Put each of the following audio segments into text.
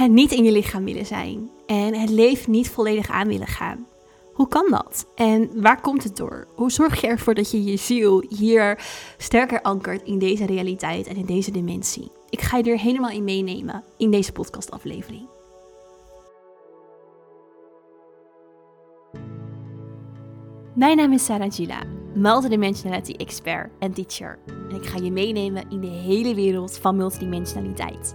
het niet in je lichaam willen zijn en het leven niet volledig aan willen gaan. Hoe kan dat? En waar komt het door? Hoe zorg je ervoor dat je je ziel hier sterker ankert in deze realiteit en in deze dimensie? Ik ga je er helemaal in meenemen in deze podcastaflevering. Mijn naam is Sarah Gila, multidimensionality expert en teacher. En ik ga je meenemen in de hele wereld van multidimensionaliteit.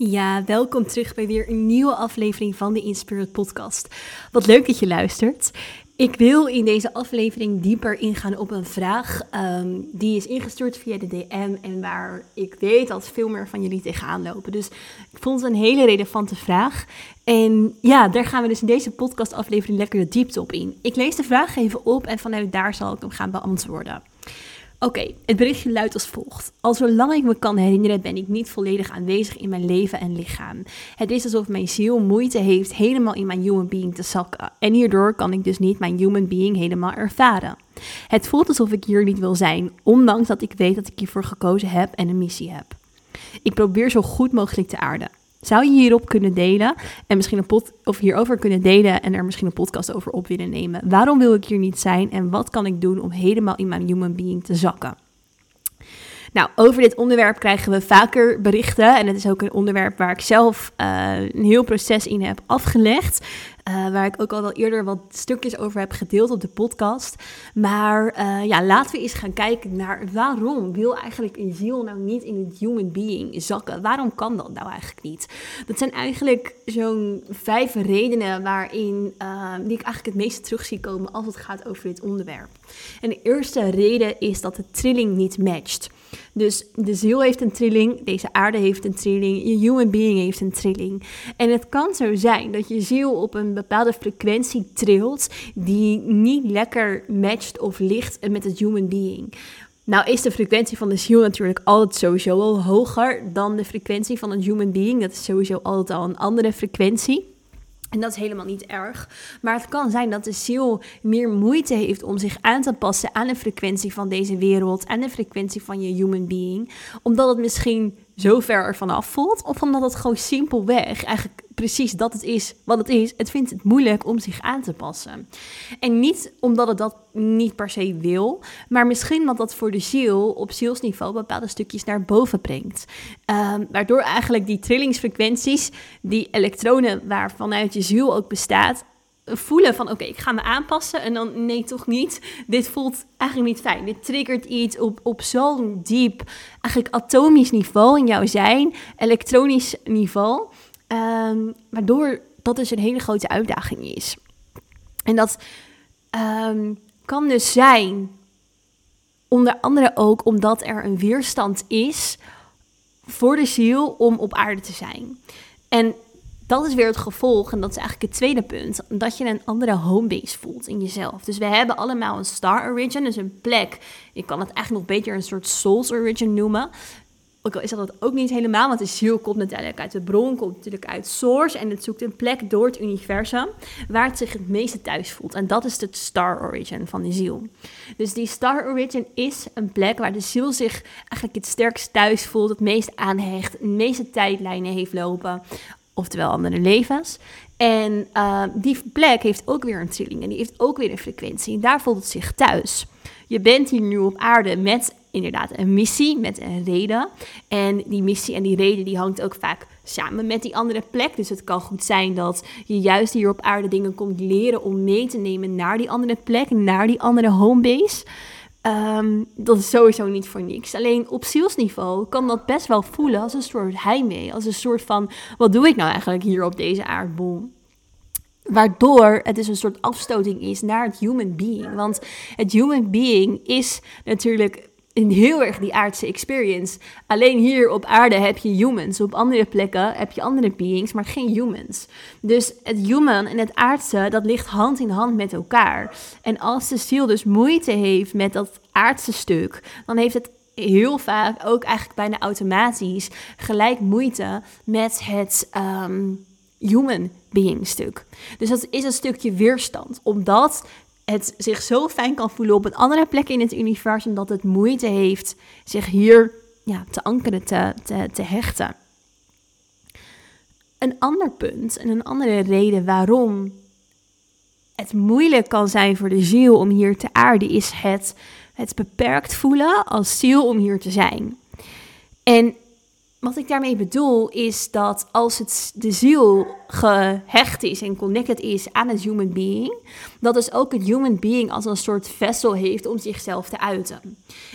Ja, welkom terug bij weer een nieuwe aflevering van de Inspirit Podcast. Wat leuk dat je luistert. Ik wil in deze aflevering dieper ingaan op een vraag um, die is ingestuurd via de DM en waar ik weet dat veel meer van jullie tegenaan lopen. Dus ik vond het een hele relevante vraag. En ja, daar gaan we dus in deze podcastaflevering lekker de diepte op in. Ik lees de vraag even op en vanuit daar zal ik hem gaan beantwoorden. Oké, het berichtje luidt als volgt. Al zolang ik me kan herinneren, ben ik niet volledig aanwezig in mijn leven en lichaam. Het is alsof mijn ziel moeite heeft helemaal in mijn human being te zakken. En hierdoor kan ik dus niet mijn human being helemaal ervaren. Het voelt alsof ik hier niet wil zijn, ondanks dat ik weet dat ik hiervoor gekozen heb en een missie heb. Ik probeer zo goed mogelijk te aarden. Zou je hierop kunnen delen en misschien een pot of hierover kunnen delen en er misschien een podcast over op willen nemen? Waarom wil ik hier niet zijn en wat kan ik doen om helemaal in mijn human being te zakken? Nou, over dit onderwerp krijgen we vaker berichten. En het is ook een onderwerp waar ik zelf uh, een heel proces in heb afgelegd. Uh, waar ik ook al wel eerder wat stukjes over heb gedeeld op de podcast. Maar uh, ja, laten we eens gaan kijken naar waarom wil eigenlijk een ziel nou niet in het human being zakken? Waarom kan dat nou eigenlijk niet? Dat zijn eigenlijk zo'n vijf redenen waarin uh, die ik eigenlijk het meeste terug zie komen als het gaat over dit onderwerp. En de eerste reden is dat de trilling niet matcht. Dus de ziel heeft een trilling, deze aarde heeft een trilling, je human being heeft een trilling. En het kan zo zijn dat je ziel op een bepaalde frequentie trilt die niet lekker matcht of ligt met het human being. Nou is de frequentie van de ziel natuurlijk altijd sowieso al hoger dan de frequentie van een human being. Dat is sowieso altijd al een andere frequentie. En dat is helemaal niet erg. Maar het kan zijn dat de ziel meer moeite heeft om zich aan te passen aan de frequentie van deze wereld en de frequentie van je human being. Omdat het misschien zo ver ervan af voelt. Of omdat het gewoon simpelweg eigenlijk precies dat het is wat het is. Het vindt het moeilijk om zich aan te passen. En niet omdat het dat niet per se wil, maar misschien omdat dat voor de ziel op zielsniveau bepaalde stukjes naar boven brengt. Um, waardoor eigenlijk die trillingsfrequenties, die elektronen waarvanuit je ziel ook bestaat, voelen van oké, ik ga me aanpassen en dan nee, toch niet. Dit voelt eigenlijk niet fijn. Dit triggert iets op, op zo'n diep, eigenlijk atomisch niveau in jouw zijn, elektronisch niveau, um, waardoor dat dus een hele grote uitdaging is. En dat um, kan dus zijn, onder andere ook omdat er een weerstand is voor de ziel om op aarde te zijn. En dat is weer het gevolg, en dat is eigenlijk het tweede punt, dat je een andere homebase voelt in jezelf. Dus we hebben allemaal een star origin, dus een plek. Je kan het eigenlijk nog beter een soort soul's origin noemen. Ook al is dat ook niet helemaal, want de ziel komt natuurlijk uit de bron, komt natuurlijk uit source en het zoekt een plek door het universum waar het zich het meeste thuis voelt. En dat is de star origin van de ziel. Dus die star origin is een plek waar de ziel zich eigenlijk het sterkst thuis voelt, het meest aanhecht, de meeste tijdlijnen heeft lopen oftewel andere levens. En uh, die plek heeft ook weer een trilling en die heeft ook weer een frequentie. En daar voelt het zich thuis. Je bent hier nu op aarde met inderdaad een missie, met een reden. En die missie en die reden die hangt ook vaak samen met die andere plek. Dus het kan goed zijn dat je juist hier op aarde dingen komt leren om mee te nemen naar die andere plek, naar die andere homebase. Um, dat is sowieso niet voor niks. Alleen op zielsniveau kan dat best wel voelen als een soort heimwee. Als een soort van, wat doe ik nou eigenlijk hier op deze aardbol? Waardoor het dus een soort afstoting is naar het human being. Want het human being is natuurlijk een heel erg die aardse experience. Alleen hier op aarde heb je humans. Op andere plekken heb je andere beings, maar geen humans. Dus het human en het aardse, dat ligt hand in hand met elkaar. En als de ziel dus moeite heeft met dat aardse stuk, dan heeft het heel vaak ook eigenlijk bijna automatisch gelijk moeite met het um, human being stuk. Dus dat is een stukje weerstand, omdat het zich zo fijn kan voelen op een andere plek in het universum dat het moeite heeft zich hier ja, te ankeren, te, te, te hechten. Een ander punt en een andere reden waarom het moeilijk kan zijn voor de ziel om hier te aarden, is het, het beperkt voelen als ziel om hier te zijn. En wat ik daarmee bedoel is dat als het, de ziel gehecht is en connected is aan het human being, dat dus ook het human being als een soort vessel heeft om zichzelf te uiten.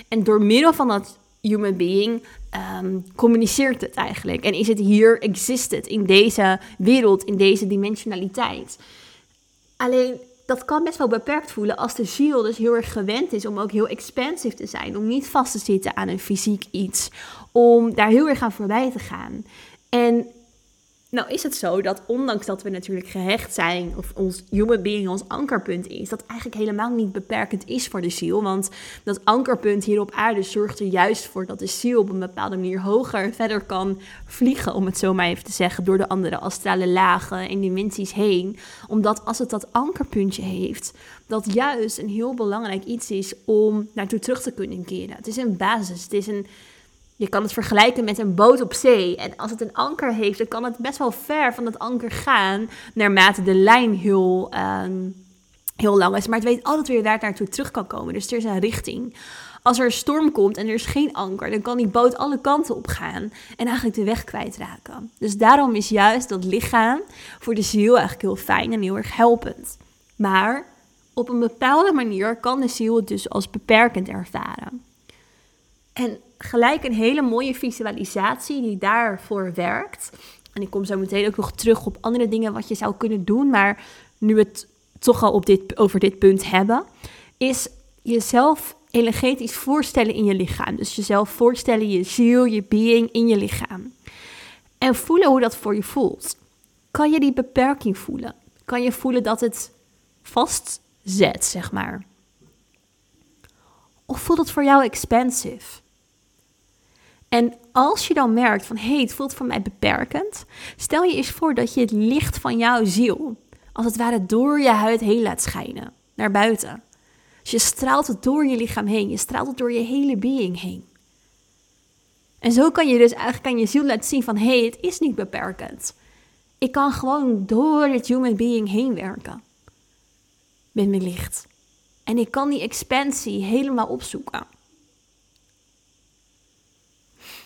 En door middel van dat human being ehm, communiceert het eigenlijk. En is het hier existed in deze wereld, in deze dimensionaliteit. Alleen dat kan best wel beperkt voelen als de ziel dus heel erg gewend is om ook heel expansief te zijn. Om niet vast te zitten aan een fysiek iets. Om daar heel erg aan voorbij te gaan. En nou is het zo dat ondanks dat we natuurlijk gehecht zijn, of ons human being ons ankerpunt is, dat eigenlijk helemaal niet beperkend is voor de ziel. Want dat ankerpunt hier op aarde zorgt er juist voor dat de ziel op een bepaalde manier hoger en verder kan vliegen, om het zo maar even te zeggen, door de andere astrale lagen en dimensies heen. Omdat als het dat ankerpuntje heeft, dat juist een heel belangrijk iets is om naartoe terug te kunnen keren. Het is een basis, het is een je kan het vergelijken met een boot op zee. En als het een anker heeft, dan kan het best wel ver van het anker gaan. Naarmate de lijn heel, ehm, heel lang is. Maar het weet altijd weer waar het naartoe terug kan komen. Dus er is een richting. Als er een storm komt en er is geen anker, dan kan die boot alle kanten op gaan en eigenlijk de weg kwijtraken. Dus daarom is juist dat lichaam voor de ziel eigenlijk heel fijn en heel erg helpend. Maar op een bepaalde manier kan de ziel het dus als beperkend ervaren. En gelijk een hele mooie visualisatie die daarvoor werkt. En ik kom zo meteen ook nog terug op andere dingen wat je zou kunnen doen. Maar nu we het toch al op dit, over dit punt hebben, is jezelf energetisch voorstellen in je lichaam. Dus jezelf voorstellen, je ziel, je being in je lichaam. En voelen hoe dat voor je voelt. Kan je die beperking voelen? Kan je voelen dat het vastzet, zeg maar? Of voelt het voor jou expansive? En als je dan merkt van hé, hey, het voelt voor mij beperkend, stel je eens voor dat je het licht van jouw ziel als het ware door je huid heen laat schijnen, naar buiten. Dus je straalt het door je lichaam heen, je straalt het door je hele being heen. En zo kan je dus eigenlijk aan je ziel laten zien van hé, hey, het is niet beperkend. Ik kan gewoon door het human being heen werken. Met mijn licht. En ik kan die expansie helemaal opzoeken.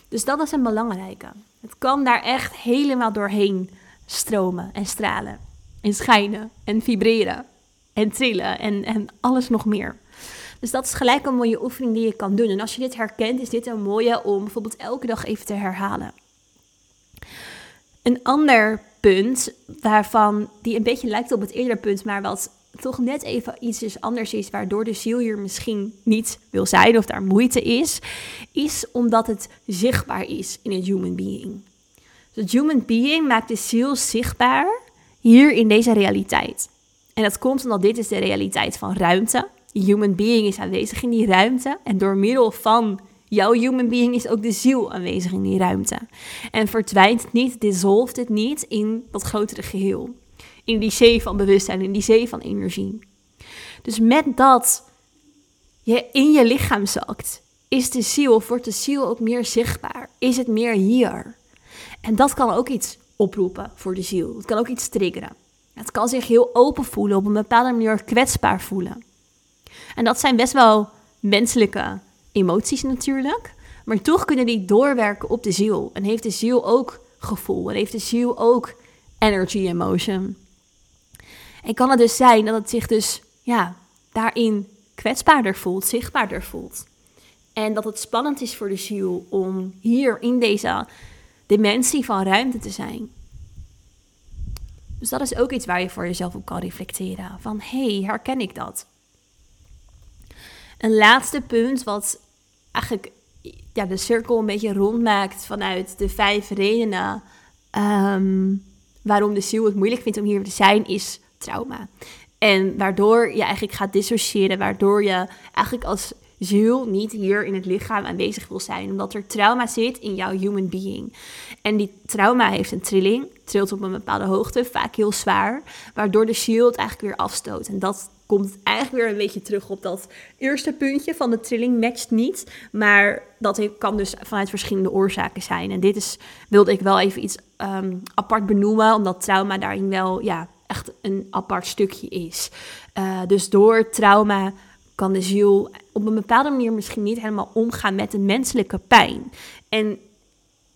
Dus dat is een belangrijke. Het kan daar echt helemaal doorheen stromen en stralen. En schijnen en vibreren en trillen en, en alles nog meer. Dus dat is gelijk een mooie oefening die je kan doen. En als je dit herkent, is dit een mooie om bijvoorbeeld elke dag even te herhalen. Een ander punt waarvan die een beetje lijkt op het eerdere punt, maar wat toch net even iets anders is, waardoor de ziel hier misschien niet wil zijn of daar moeite is, is omdat het zichtbaar is in het human being. Dus het human being maakt de ziel zichtbaar hier in deze realiteit. En dat komt omdat dit is de realiteit van ruimte. De human being is aanwezig in die ruimte en door middel van jouw human being is ook de ziel aanwezig in die ruimte. En verdwijnt niet, dissolft het niet in dat grotere geheel in die zee van bewustzijn, in die zee van energie. Dus met dat je in je lichaam zakt, is de ziel, of wordt de ziel ook meer zichtbaar? Is het meer hier? En dat kan ook iets oproepen voor de ziel. Het kan ook iets triggeren. Het kan zich heel open voelen, op een bepaalde manier kwetsbaar voelen. En dat zijn best wel menselijke emoties natuurlijk. Maar toch kunnen die doorwerken op de ziel. En heeft de ziel ook gevoel. En heeft de ziel ook energy emotion. En kan het dus zijn dat het zich dus ja, daarin kwetsbaarder voelt, zichtbaarder voelt. En dat het spannend is voor de ziel om hier in deze dimensie van ruimte te zijn. Dus dat is ook iets waar je voor jezelf op kan reflecteren. Van hé, hey, herken ik dat? Een laatste punt wat eigenlijk ja, de cirkel een beetje rondmaakt vanuit de vijf redenen ehm, waarom de ziel het moeilijk vindt om hier te zijn, is trauma. En waardoor je eigenlijk gaat dissociëren, waardoor je eigenlijk als ziel niet hier in het lichaam aanwezig wil zijn, omdat er trauma zit in jouw human being. En die trauma heeft een trilling, trilt op een bepaalde hoogte, vaak heel zwaar, waardoor de ziel het eigenlijk weer afstoot. En dat komt eigenlijk weer een beetje terug op dat eerste puntje van de trilling matcht niet, maar dat kan dus vanuit verschillende oorzaken zijn. En dit is, wilde ik wel even iets ehm, apart benoemen, omdat trauma daarin wel ja, echt een apart stukje is. Uh, dus door trauma kan de ziel op een bepaalde manier misschien niet helemaal omgaan met de menselijke pijn. En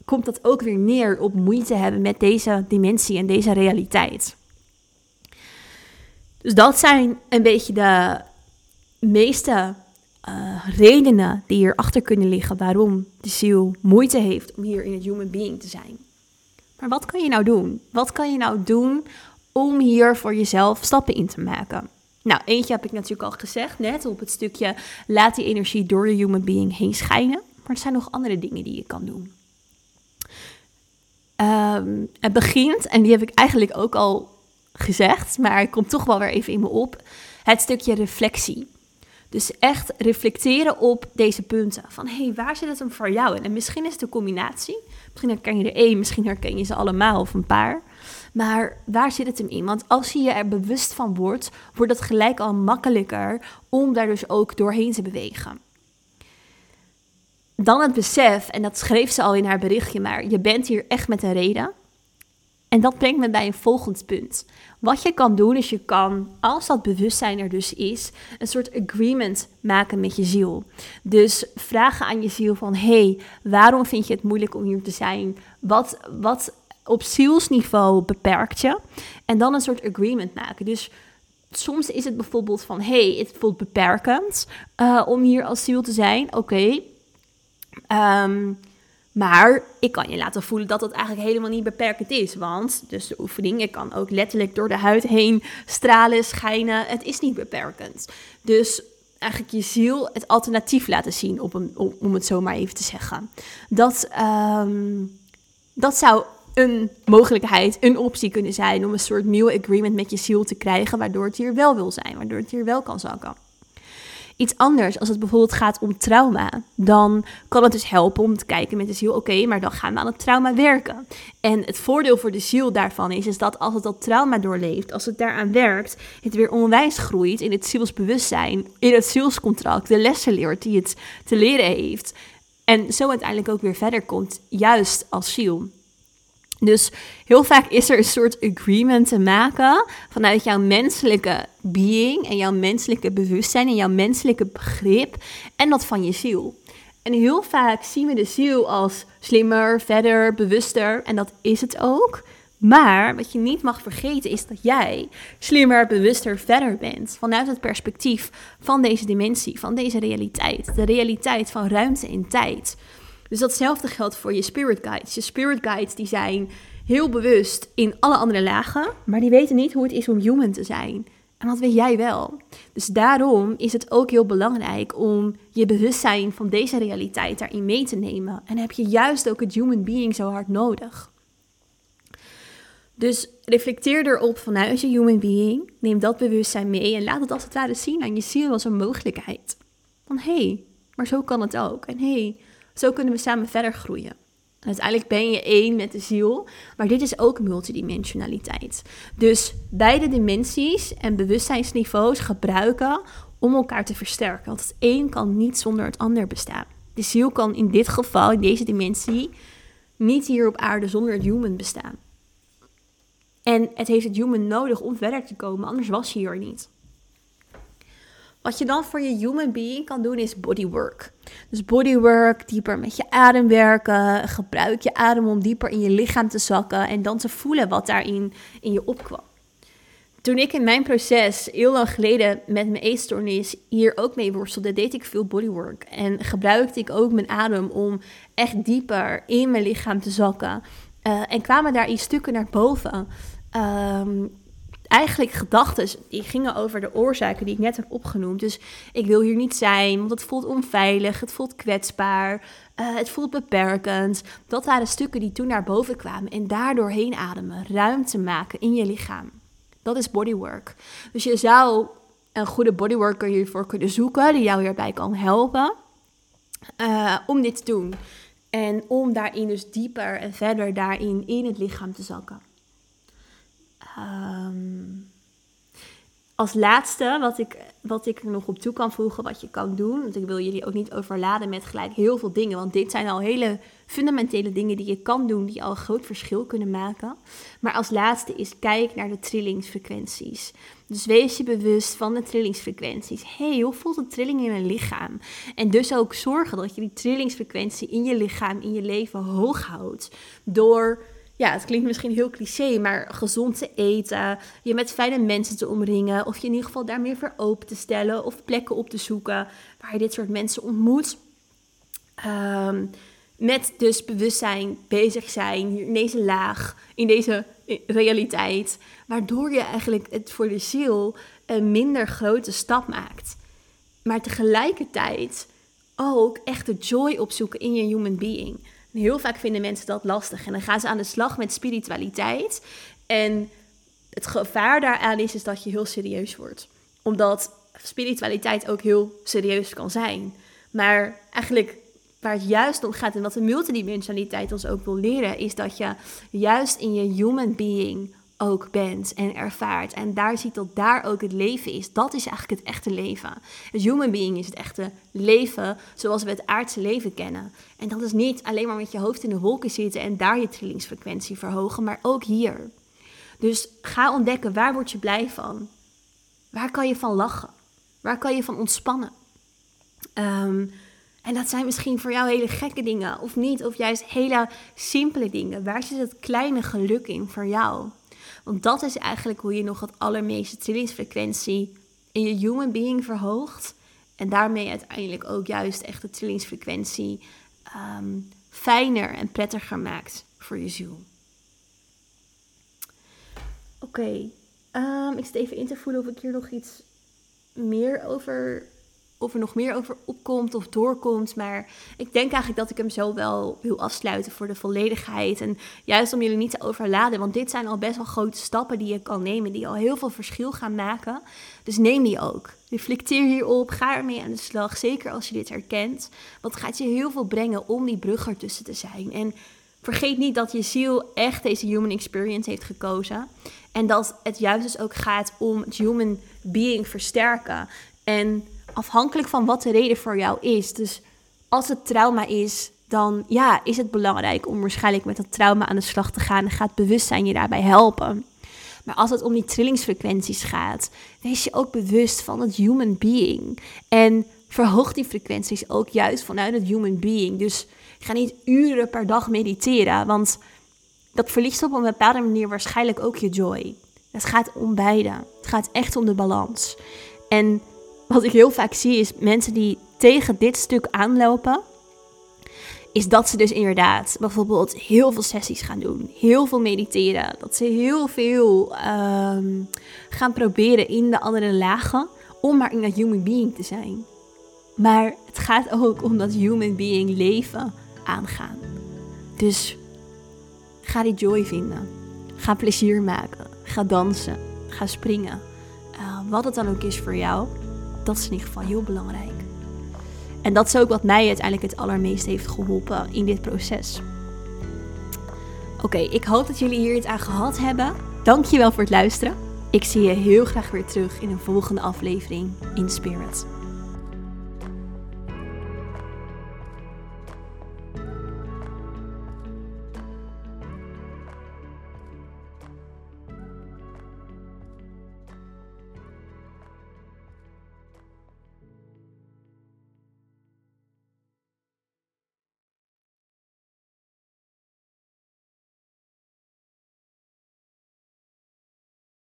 komt dat ook weer neer op moeite hebben met deze dimensie en deze realiteit. Dus dat zijn een beetje de meeste uh, redenen die hierachter kunnen liggen waarom de ziel moeite heeft om hier in het human being te zijn. Maar wat kan je nou doen? Wat kan je nou doen om hier voor jezelf stappen in te maken? Nou, eentje heb ik natuurlijk al gezegd, net op het stukje laat die energie door je human being heen schijnen. Maar er zijn nog andere dingen die je kan doen. Um, het begint, en die heb ik eigenlijk ook al gezegd, maar het komt toch wel weer even in me op, het stukje reflectie. Dus echt reflecteren op deze punten. Van hé, hey, waar zit het hem voor jou in? En misschien is het een combinatie. Misschien herken je er één, misschien herken je ze allemaal of een paar. Maar waar zit het hem in? Want als je je er bewust van wordt, wordt het gelijk al makkelijker om daar dus ook doorheen te bewegen. Dan het besef, en dat schreef ze al in haar berichtje, maar je bent hier echt met een reden. En dat brengt me bij een volgend punt. Wat je kan doen is je kan, als dat bewustzijn er dus is, een soort agreement maken met je ziel. Dus vragen aan je ziel van, hey, waarom vind je het moeilijk om hier te zijn? Wat, wat op zielsniveau beperkt je? En dan een soort agreement maken. Dus soms is het bijvoorbeeld van, hey, het voelt beperkend uh, om hier als ziel te zijn. Oké. Ehm, maar ik kan je laten voelen dat het eigenlijk helemaal niet beperkend is. Want, dus de oefening, ik kan ook letterlijk door de huid heen stralen, schijnen. Het is niet beperkend. Dus eigenlijk je ziel het alternatief laten zien, op om het zo maar even te zeggen. Dat, um, dat zou een mogelijkheid, een optie kunnen zijn om een soort nieuwe agreement met je ziel te krijgen, waardoor het hier wel wil zijn, waardoor het hier wel kan zakken iets anders. Als het bijvoorbeeld gaat om trauma, dan kan het dus helpen om te kijken met de ziel: oké, maar dan gaan we aan het trauma werken. En het voordeel voor de ziel daarvan is, is dat als het dat trauma doorleeft, als het daaraan werkt, het weer onwijs groeit in het zielsbewustzijn, in het zielscontract, de lessen leert die het te leren heeft. En zo uiteindelijk ook weer verder komt, juist als ziel. Dus heel vaak is er een soort agreement te maken vanuit jouw menselijke being en jouw menselijke bewustzijn en jouw menselijke begrip en dat van je ziel. En heel vaak zien we de ziel als slimmer, verder, bewuster en dat is het ook. Maar wat je niet mag vergeten is dat jij slimmer, bewuster, verder bent vanuit het perspectief van deze dimensie, van deze realiteit, de realiteit van ruimte en tijd. Dus datzelfde geldt voor je spirit guides. Je spirit guides die zijn heel bewust in alle andere lagen, maar die weten niet hoe het is om human te zijn. En dat weet jij wel. Dus daarom is het ook heel belangrijk om je bewustzijn van deze realiteit daarin mee te nemen. En heb je juist ook het human being zo hard nodig. Dus reflecteer erop vanuit je human being. Neem dat bewustzijn mee en laat het als het ware zien aan je ziel als een mogelijkheid. Van hé, hey, maar zo kan het ook. En hé, hey, zo kunnen we samen verder groeien. uiteindelijk ben je één met de ziel, maar dit is ook multidimensionaliteit. Dus beide dimensies en bewustzijnsniveaus gebruiken om elkaar te versterken. Want het een kan niet zonder het ander bestaan. De ziel kan in dit geval, in deze dimensie, niet hier op aarde zonder het human bestaan. En het heeft het human nodig om verder te komen, anders was je hier niet. Wat je dan voor je human being kan doen is bodywork. Dus bodywork, dieper met je adem werken. Gebruik je adem om dieper in je lichaam te zakken en dan te voelen wat daarin in je opkwam. Toen ik in mijn proces heel lang geleden met mijn eetstoornis hier ook mee worstelde, deed ik veel bodywork. En gebruikte ik ook mijn adem om echt dieper in mijn lichaam te zakken. Uh, en kwamen daar iets stukken naar boven. Um, eigenlijk gedachten die gingen over de oorzaken die ik net heb opgenoemd. Dus ik wil hier niet zijn, want het voelt onveilig, het voelt kwetsbaar, uh, het voelt beperkend. Dat waren stukken die toen naar boven kwamen en daardoor heen ademen, ruimte maken in je lichaam. Dat is bodywork. Dus je zou een goede bodyworker hiervoor kunnen zoeken, die jou hierbij kan helpen uh, om dit te doen. En om daarin dus dieper en verder daarin in het lichaam te zakken. Um, als laatste, wat ik, wat ik er nog op toe kan voegen, wat je kan doen. Want ik wil jullie ook niet overladen met gelijk heel veel dingen. Want dit zijn al hele fundamentele dingen die je kan doen, die al een groot verschil kunnen maken. Maar als laatste is kijk naar de trillingsfrequenties. Dus wees je bewust van de trillingsfrequenties. hey, hoe voelt de trilling in mijn lichaam? En dus ook zorgen dat je die trillingsfrequentie in je lichaam, in je leven hoog houdt. Door ja, het klinkt misschien heel cliché, maar gezond te eten, je met fijne mensen te omringen, of je in ieder geval daar meer voor open te stellen, of plekken op te zoeken waar je dit soort mensen ontmoet. Um, met dus bewustzijn bezig zijn in deze laag, in deze realiteit, waardoor je eigenlijk het voor de ziel een minder grote stap maakt. Maar tegelijkertijd ook echt de joy opzoeken in je human being heel vaak vinden mensen dat lastig. En dan gaan ze aan de slag met spiritualiteit. En het gevaar daaraan is, is dat je heel serieus wordt. Omdat spiritualiteit ook heel serieus kan zijn. Maar eigenlijk waar het juist om gaat en wat de multidimensionaliteit ons ook wil leren, is dat je juist in je human being ook bent en ervaart. En daar ziet dat daar ook het leven is. Dat is eigenlijk het echte leven. Het human being is het echte leven zoals we het aardse leven kennen. En dat is niet alleen maar met je hoofd in de wolken zitten en daar je trillingsfrequentie verhogen, maar ook hier. Dus ga ontdekken waar word je blij van? Waar kan je van lachen? Waar kan je van ontspannen? Ehm, en dat zijn misschien voor jou hele gekke dingen of niet, of juist hele simpele dingen. Waar zit het kleine geluk in voor jou? Want dat is eigenlijk hoe je nog het allermeeste trillingsfrequentie in je human being verhoogt. En daarmee uiteindelijk ook juist echt de trillingsfrequentie ehm, fijner en prettiger maakt voor je ziel. Oké, ehm, ik zit even in te voelen of ik hier nog iets meer over of er nog meer over opkomt of doorkomt. Maar ik denk eigenlijk dat ik hem zo wel wil afsluiten voor de volledigheid. En juist om jullie niet te overladen. Want dit zijn al best wel grote stappen die je kan nemen. Die al heel veel verschil gaan maken. Dus neem die ook. Reflecteer hierop. Ga ermee aan de slag. Zeker als je dit herkent. Want het gaat je heel veel brengen om die brug ertussen te zijn. En vergeet niet dat je ziel echt deze human experience heeft gekozen. En dat het juist dus ook gaat om het human being versterken. En afhankelijk van wat de reden voor jou is. Dus als het trauma is, dan ja, is het belangrijk om waarschijnlijk met dat trauma aan de slag te gaan en gaat bewustzijn je daarbij helpen. Maar als het om die trillingsfrequenties gaat, wees je ook bewust van het human being. En verhoog die frequenties ook juist vanuit het human being. Dus ga niet uren per dag mediteren, want dat verliest op een bepaalde manier waarschijnlijk ook je joy. Het gaat om beide. Het gaat echt om de balans. En wat ik heel vaak zie is mensen die tegen dit stuk aanlopen, is dat ze dus inderdaad bijvoorbeeld heel veel sessies gaan doen, heel veel mediteren, dat ze heel veel ehm, gaan proberen in de andere lagen om maar in dat human being te zijn. Maar het gaat ook om dat human being leven aangaan. Dus ga die joy vinden. Ga plezier maken. Ga dansen. Ga springen. Uh, wat het dan ook is voor jou dat is in ieder geval heel belangrijk. En dat is ook wat mij uiteindelijk het allermeest heeft geholpen in dit proces. Oké, ik hoop dat jullie hier iets aan gehad hebben. Dankjewel voor het luisteren. Ik zie je heel graag weer terug in een volgende aflevering in Spirit.